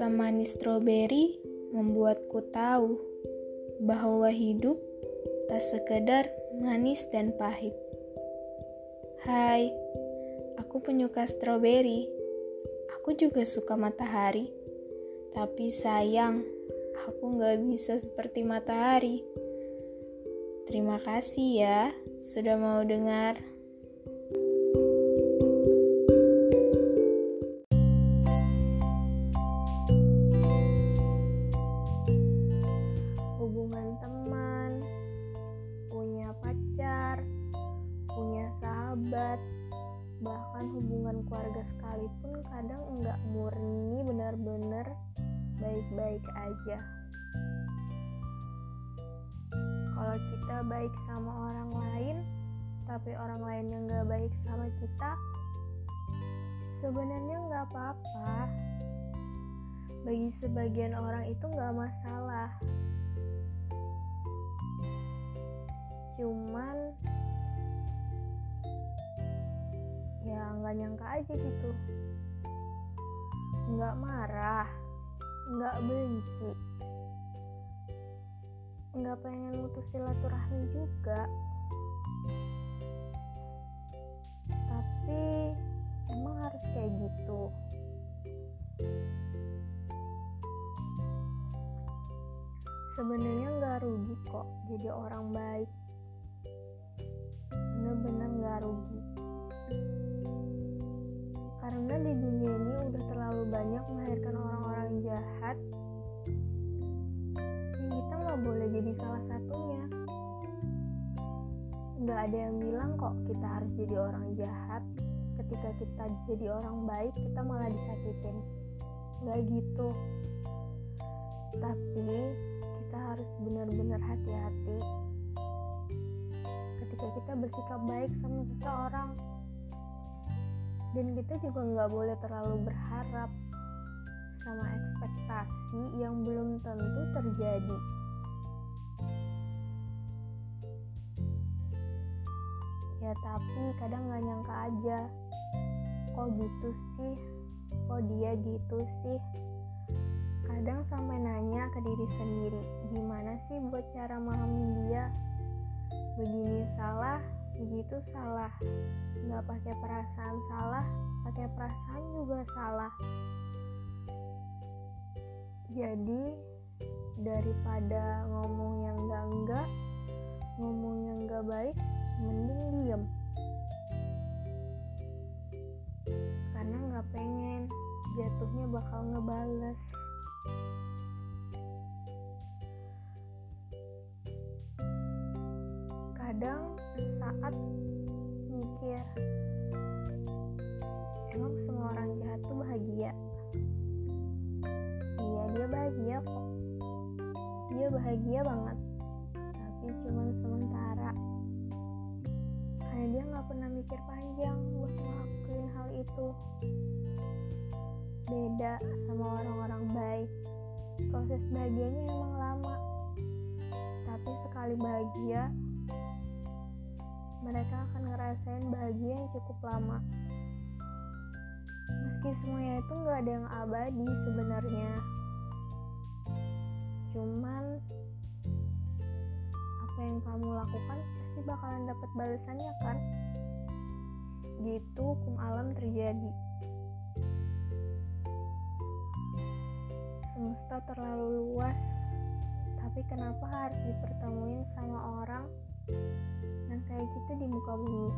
Rasa manis stroberi membuatku tahu bahwa hidup tak sekedar manis dan pahit. Hai, aku penyuka stroberi. Aku juga suka matahari. Tapi sayang, aku gak bisa seperti matahari. Terima kasih ya sudah mau dengar. Bahkan hubungan keluarga sekalipun kadang enggak murni benar-benar baik-baik aja. Kalau kita baik sama orang lain, tapi orang lain yang nggak baik sama kita, sebenarnya nggak apa-apa. Bagi sebagian orang itu nggak masalah. Cuman nggak nyangka aja gitu. Nggak marah, nggak benci, nggak pengen mutus silaturahmi juga. Tapi emang harus kayak gitu. Sebenarnya nggak rugi kok jadi orang baik. Boleh jadi salah satunya. Nggak ada yang bilang kok kita harus jadi orang jahat. Ketika kita jadi orang baik, kita malah disakitin. Nggak gitu. Tapi kita harus benar-benar hati-hati ketika kita bersikap baik sama seseorang dan kita juga nggak boleh terlalu berharap sama ekspektasi yang belum tentu terjadi ya tapi kadang nggak nyangka aja. Kok gitu sih? Kok dia gitu sih? Kadang sampai nanya ke diri sendiri gimana sih buat cara memahami dia? Begini salah begitu salah. Nggak pakai perasaan salah pakai perasaan juga salah. Jadi daripada ngomong yang enggak enggak ngomong yang enggak baik jatuhnya bakal ngebales. Kadang saat mikir emang semua orang jahat tuh bahagia? Iya dia bahagia kok. Dia bahagia banget tapi cuman sementara. Karena dia nggak pernah mikir panjang buat ngelakuin hal itu beda sama orang-orang baik proses bahagianya emang lama tapi sekali bahagia mereka akan ngerasain bahagia yang cukup lama. Meski semuanya itu nggak ada yang abadi sebenarnya. Cuman apa yang kamu lakukan pasti bakalan dapat balasannya kan? Gitu hukum alam terjadi. Semesta terlalu luas, tapi kenapa harus dipertemuin sama orang yang kayak gitu di muka bumi.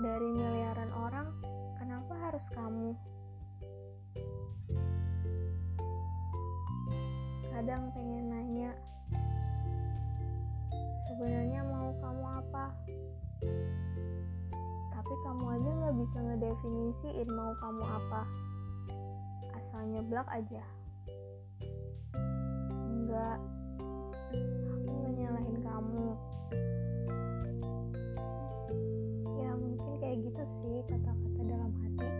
Dari miliaran orang, kenapa harus kamu? Kadang pengen nanya, sebenarnya mau kamu apa? Tapi kamu aja nggak bisa ngedefinisiin mau kamu apa. Asal nyeblak aja. Enggak, aku nggak nyalahin kamu. ya mungkin kayak gitu sih kata-kata dalam hati.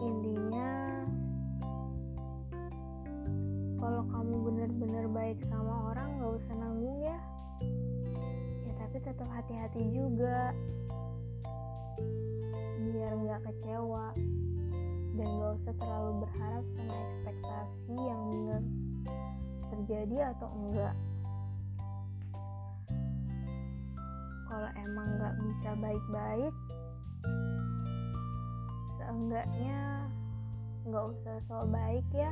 Intinya kalau kamu bener-bener baik sama orang gak usah nanggung ya. Ya tapi tetap hati-hati juga. Biar nggak kecewa dan gak usah terlalu berharap sama ekspektasi yang bener terjadi atau enggak. Kalau emang gak bisa baik-baik seenggaknya nggak usah so baik ya